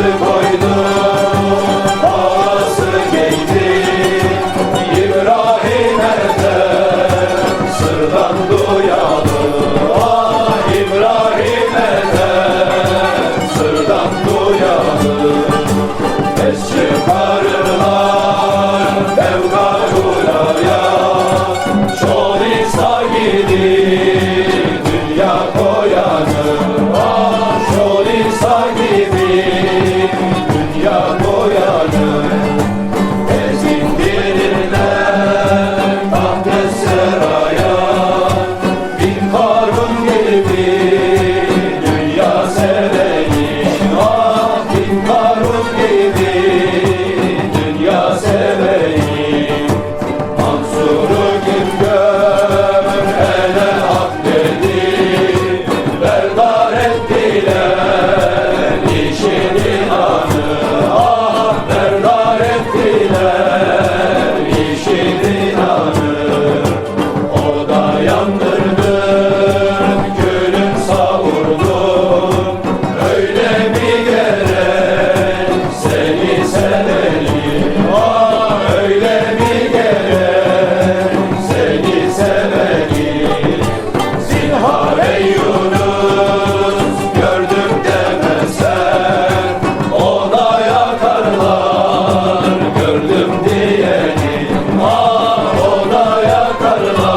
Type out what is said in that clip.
Boynu Sarva